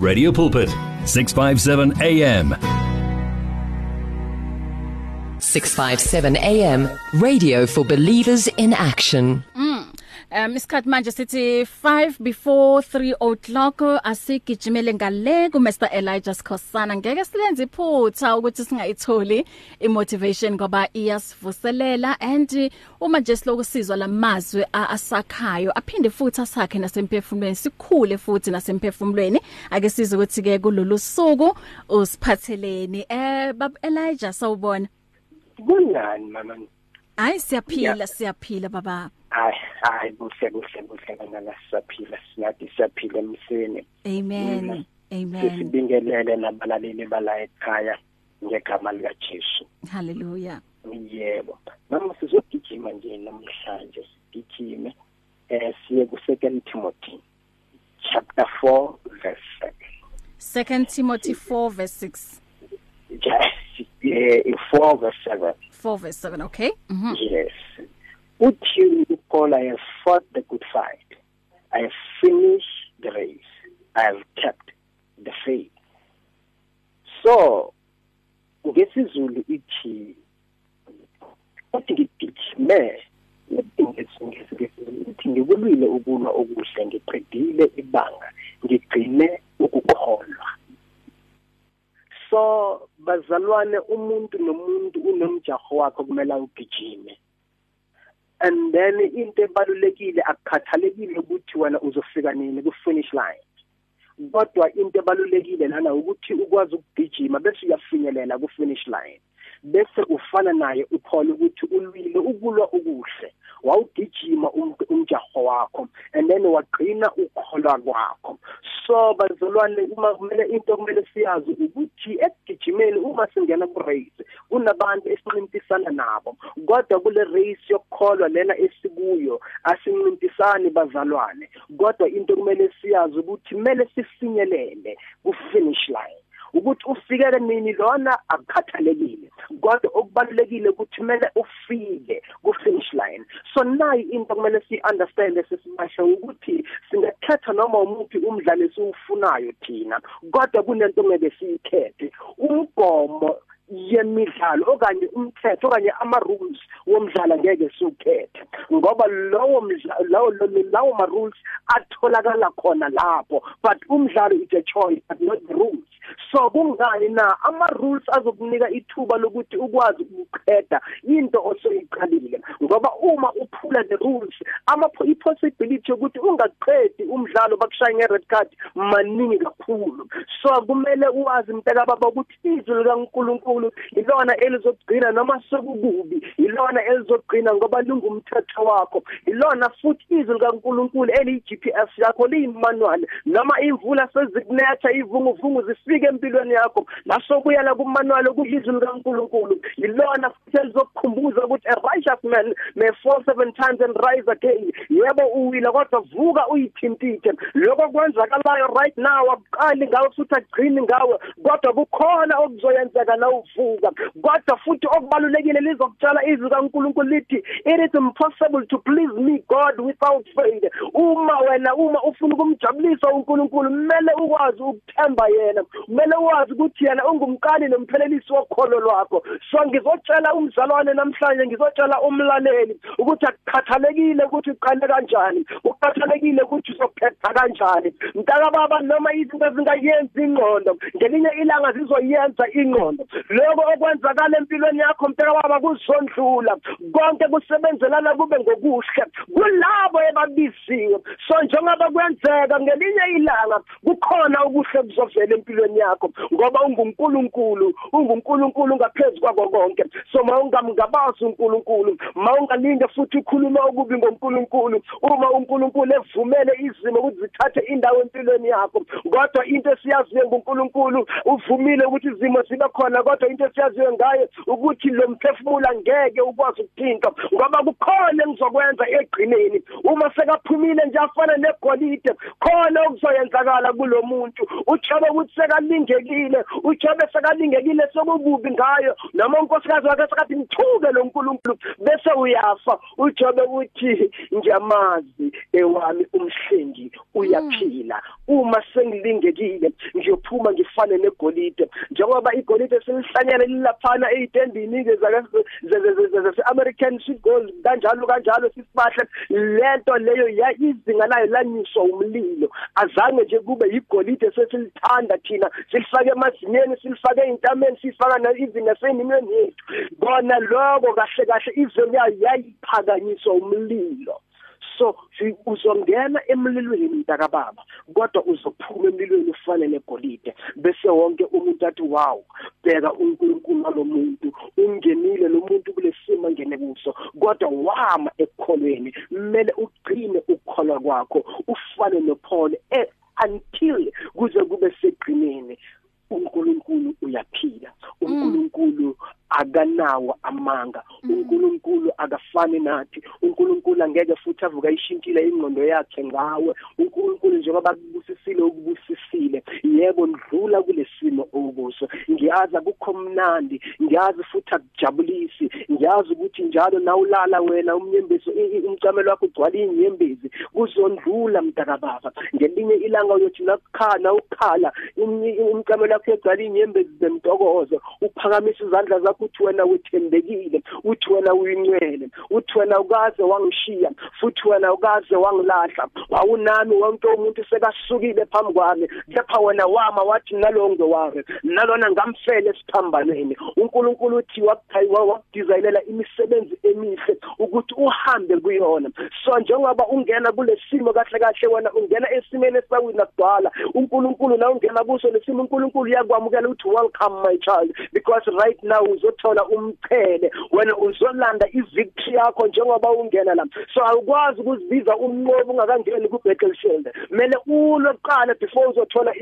Radio Pulpit 657 AM 657 AM radio for believers in action. Um isikhathi manje sithi 5 before 3 o'clock asigijimele ngale ku Mr Elijah Skhosana ngeke silenze iphutha ukuthi singayitholi imotivation ngoba iyasivuselela and uma nje siloku sizwa lamazwi asakhayo aphinde futhi asakhe nasemphefumulweni sikhule futhi nasemphefumulweni. Ake size ukuthi ke kulolu suku usiphatheleni eh bab Elijah sawubona? Kunjani mama? Hayi siyaphila siyaphila baba. Hayi hayi kuhle kuhle kuhle kana sisaphila singathi siyaphila emseni. Amen amen. sisibingelele nabalaleli bala ekhaya ngegama lika Jesu hallelujah. Yebo mama sizogijima nje namhlanje sigijime eh siye ku second Timothy chapter 4 verse 7 2 Timothy 4 verse 6 yes eh 4 verse 7 4 verse 7 okay? Mhm yes. uPaul I have fought the good fight. I have finished the race. I have kept the faith. So ngesizulu ithi uthi ngigijime uthi ngikulwile ukulwa okuhle ngiqedile ibanga ngigcine ukukholwa. So bazalwane umuntu nomuntu unomjaho wakhe kumele ugijime and then into ebalulekile akukhathalekile ukuthi wena uzofika nini ku finish line. Kodwa into ebalulekile lana ukuthi ukwazi ukugijima bese uyafinyelela ku finish line. Bese ufana naye uPaul ukuthi ulwile ukulwa ukuhle wawugijima umjaho wakho and then wagcina ukholwa kwakho. So bazalwane uma kumele into kumele siyazi ukuthi ekugijimeni uma singena ku race kunabantu esincintisana nabo kodwa kule race yokukholwa lena esikuyo asincintisani bazalwane. Kodwa into kumele siyazi ukuthi kumele sifinyelele ku finish line ukuthi ufikele nini lona akukhathalekile. Kodwa okubalulekile ukuthi kumele ufike ku finish line. So nayi into kumele si understand sesibasha ukuthi singakhetha noma umuphi umdlalo esiwufunayo thina kodwa kunento ngeke siyikhethe. Umgomo yemidlalo okanye umthetho okanye ama rules womdlalo ngeke siukhethe ngoba lowo lawo lawo ma rules atholakala khona lapho but umdlalo is a choice but not the rules. So kungani na? Ama rules azokunika ithuba lokuthi ukwazi ukuqeda into osoyiqalile ngoba uma uphula the rules ama i possibility ukuthi ungaqedi umdlalo bakushaya nge red card maningi kakhulu. So kumele uwazi mntaka baba ukuthi izwi likaNkuluNkulu ilona elizogcina noma sekukubi ilona elizogcina ngoba lingumthetho wakho ilona futhi izwi likaNkuluNkulu eli GPS yakho liyimanual noma imvula sezikunetha ivunguvungu zifike empilweni yakho. Nasokuyela kumanual kuyizwi likaNkuluNkulu ilona futhi elizokukhumbuza ukuthi a righteous man may fall seven times and rise again. Yebo uwila kodwa vuka uyithintithe. Lokho kwenzakalayo right now akuqali ngawe futhi agcini ngawe. Kodwa kukhona okuzoyenzeka na uvuka. Kodwa futhi okubalulekile lizokutshala izwi kaNkuluNkulu lithi it is impossible to please me God without faith. Uma wena uma ufuna ukumjabulisa uNkulunkulu kumele ukwazi ukuthemba yena. Kumele wazi ukuthi yena ungumqali nomphelelisi wokholo lwakho. So ngizotshela umzalwane namhlanje ngizotshela umlaleli ukuthi akukhathalekile ukuthi uqale kanjani ukukhathalekile ukuthi uzophetha kanjani. Mntaka baba noma izinto ezingayenzi ingqondo ngelinye ilanga zizoyenza ingqondo. Lokho okwenzakala empilweni yakho mntaka baba kuzondlula. Konke kusebenzelana kube ngokuhle. Kulabo ebabisiwe so njengoba kwenzeka ngelinye ilanga kukhona ukuhle kuzovela empilweni yakho. Ngoba ungunkulunkulu ungunkulunkulu ngaphezulu kwako konke. So mawungamngabazi unkulunkulu mawungalinde futhi ukhuluma okubi ngonkulunkulu uma unkulunkulu evumele izimo ukuthi zithathe indawo empilweni yakho kodwa into esiyaziyo ngonkulunkulu uvumile ukuthi izimo zibe khona kodwa into esiyaziyo ngaye ukuthi lo mphefumulo ngeke ukwazi ukuthinta. Ngoba kukhona engizokwenza egqineni uma sekaphumile nje afana negolide khona okuzoyenzakala kulo muntu. Utshaba ukuthi sekalinde sekalingekile uJobe sekalingekile sokububi ngayo noma unkosikazi wakhe sekathi mthuke lo nkulunkulu bese uyafa. uJobe uthi njamazi ewami umhlengi uyaphila. Uma sengilingekile ngiyophuma ngifane negolide. Njengoba igolide selihlanyela lilaphana ezitendini ke zase American seagold kanjalo kanjalo sisibahle. Lento leyo ya izinga layo lanyiswa umlilo. Azange nje kube igolide sesilithanda thina silifake emazinyeni silifake eintameni sifaka na izinga senimeni yethu. Bona lokho kahle kahle izwe yayiphakanyiswa umlilo. So uzongena emlilweni mntakababa kodwa uzophuma emlilweni ufane negolide bese wonke umuntu athi wow bheka uNkulunkulu nalomuntu ungenile lo muntu kulesimo ngene kuso. Kodwa wama ekukholweni kumele ugcine ukukholwa kwakho ufane noPaul eh, until kuze kube segcineni uNkulunkulu uyaphila. uNkulunkulu akanawo amanga. uNkulunkulu akafani nathi. uNkulunkulu angeke futhi avuka ishintshile ingqondo yakhe ngawe. uNkulunkulu njengoba kubusisile ukubusisile yebo ndlula kulesimo okuso. Ngiyazi akukho mnandi ngiyazi futhi akujabulisi ngiyazi ukuthi njalo nawulala wena umnyembezi umcamelo wakho ugcwala inyembezi kuzondlula mntakababa. Ngelinye ilanga uyothi nakukhala ukhala umcamelo wakho ugcwala inyembezi zemtokozo uphakamisa izandla zakho uthi wena uthembekile uthi wena uyingcwele uthi wena ukaze wangishiya futhi wena ukaze wangilahla. Awunami wonke umuntu sekasukile phambi kwami kepha wena wama wathi nalonke wami nalona ngamfele esiphambanweni. uNkulunkulu uthi wakuthayiwa wakudesignela imisebenzi emihle ukuthi uhambe kuyona. So njengoba ungena kulesimo kahle kahle wena ungena esimene esawina kudala uNkulunkulu na ungena kuso lesimo uNkulunkulu yakwamukela uthi welcome my child because right now uzothola umchele wena uzolanda ivictory yakho njengoba ungena la. So awukwazi ukuzibiza umnqobo ungakangeni ku Battlefield kumele ulo qala before uzothola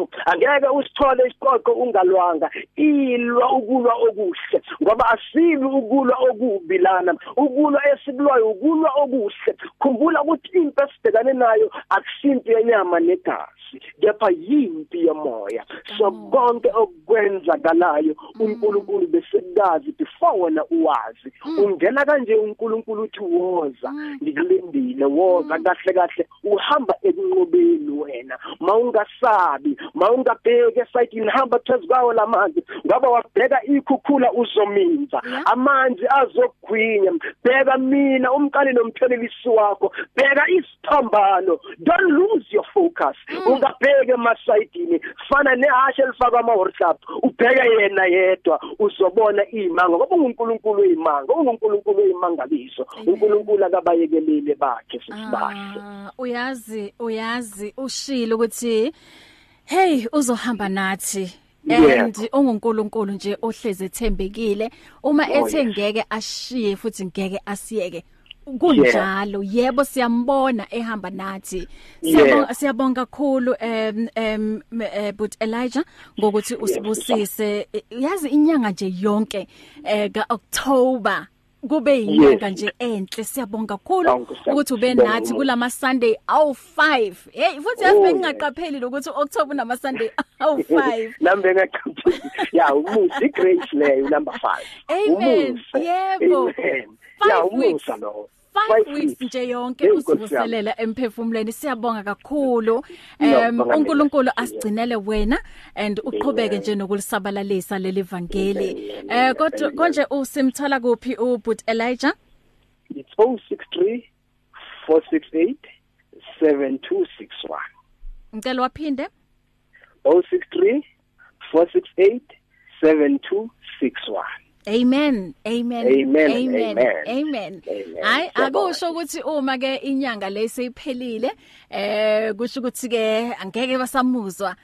isiqoqo angeke usithole isiqoqo ungalwanga. Ilwa ukulwa okuhle ngoba asibi ukulwa okubi lana. Ukulwa esikulwayo ukulwa okuhle. Khumbula ukuthi impi esibhekane nayo akusinto yenyama negazi kepha yimpi yomoya. So konke okwenzakalayo uNkulunkulu besekazi before wena uwazi. Ungena kanje uNkulunkulu uthi woza ngikulindile woza kahle kahle. Uhamba ekunqobeni wena mawungasabi. Mawungabheke esayidini hamba phezukwawo lamanzi ngoba wabheka ikhukhula uzominza. Amanzi azogwinya bheka mina umqali nomthelelisi wakho. Bheka isiphambano don't lose your focus. Ungabheke emasayidini. Fana nehashe elifaka ama workshop ubheke yena yedwa. Uzobona imanga ngoba uNkulunkulu uyimanga uNkulunkulu uyimangaliso uNkulunkulu akabayekelele bakhe sisibahle Ah, uyazi uyazi. Ushilo ukuthi hey uzohamba nathi. And ungunkulunkulu nje ohleze ethembekile. Uma Oh, ethe ngeke ashiye futhi ngeke asiyeke kunjalo. Yebo siyambona ehamba nathi. Siyabonga siyabonga kakhulu em em eh, but Elijah ngokuthi usibusise Eh, yazi inyanga nje yonke eh ka October kube inyanga Yes. nje enhle siyabonga kakhulu Sawonke, siyabonga. ukuthi ube nathi kulama Sunday awu 5 hey futhi Oh, yazi yes. bengingaqapheli ukuthi October nama Sunday awu 5 number ngachaphile ya umusa igrace leyo number 5 Amen. Yebo. amen Five ya weeks. Umusa lo 5 weeks nje yonke usivuselela emphefumulweni. Siyabonga kakhulu. Em uNkulunkulu asigcinele wena and uqhubeke nje nokulisabalalisa leli vangeli. Eh kodwa konje usimthola kuphi ubut Elijah? It's 063 468 7261 ngicela waphinde. 063 468 7261 Amen. Amen. Amen, amen. Amen. amen. Amen. hayi Siyabonga. akusho ukuthi uma ke inyanga leseyiphelile eh kusho ukuthi ke angeke basamuzwa.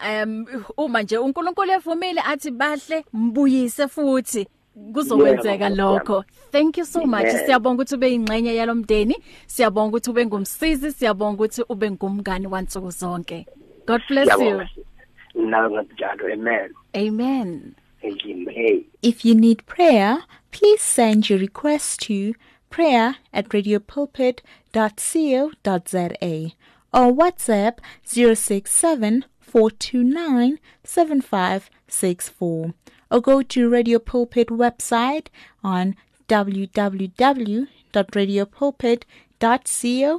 Um uma nje uNkulunkulu evumile athi bahle mbuyise futhi kuzokwenzeka Yebo, lokho. thank you so much. Amen. siyabonga ukuthi ube ingxenye yalomdeni siyabonga ukuthi ube ngumsizi. Siyabonga ukuthi ube ngumngani wansuku zonke. God bless you. Ngiyabonga. nawe ngakunjalo amen amen. Amen. If you need prayer, please send your request to prayer at radiopulpit.co.za or WhatsApp 067 429 7564 or go to Radio Pulpit website on www.radiopulpit.co.za.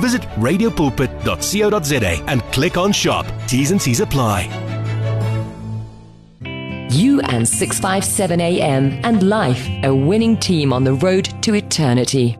Visit radiopulpit.co.za and click on shop. T's and C's apply. You and 657 AM and life, a winning team on the road to eternity.